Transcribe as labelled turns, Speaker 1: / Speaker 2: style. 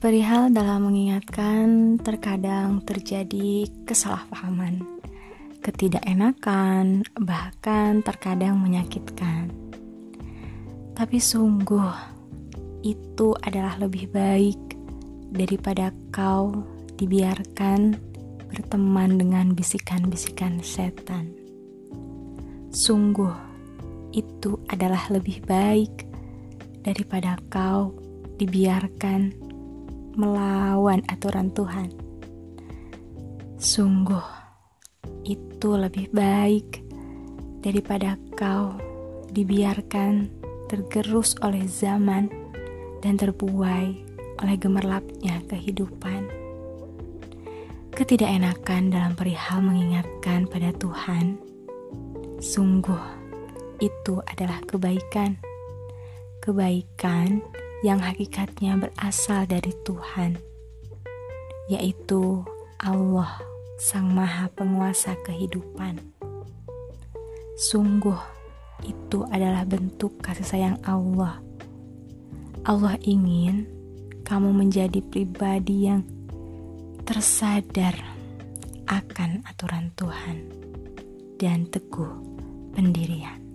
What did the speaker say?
Speaker 1: Perihal dalam mengingatkan terkadang terjadi kesalahpahaman, ketidakenakan, bahkan terkadang menyakitkan. Tapi sungguh itu adalah lebih baik daripada kau dibiarkan berteman dengan bisikan-bisikan setan. Sungguh itu adalah lebih baik daripada kau dibiarkan melawan aturan Tuhan. Sungguh, itu lebih baik daripada kau dibiarkan tergerus oleh zaman dan terbuai oleh gemerlapnya kehidupan. Ketidakenakan dalam perihal mengingatkan pada Tuhan, sungguh itu adalah kebaikan. Kebaikan yang hakikatnya berasal dari Tuhan, yaitu Allah, Sang Maha Penguasa kehidupan. Sungguh, itu adalah bentuk kasih sayang Allah. Allah ingin kamu menjadi pribadi yang tersadar akan aturan Tuhan dan teguh pendirian.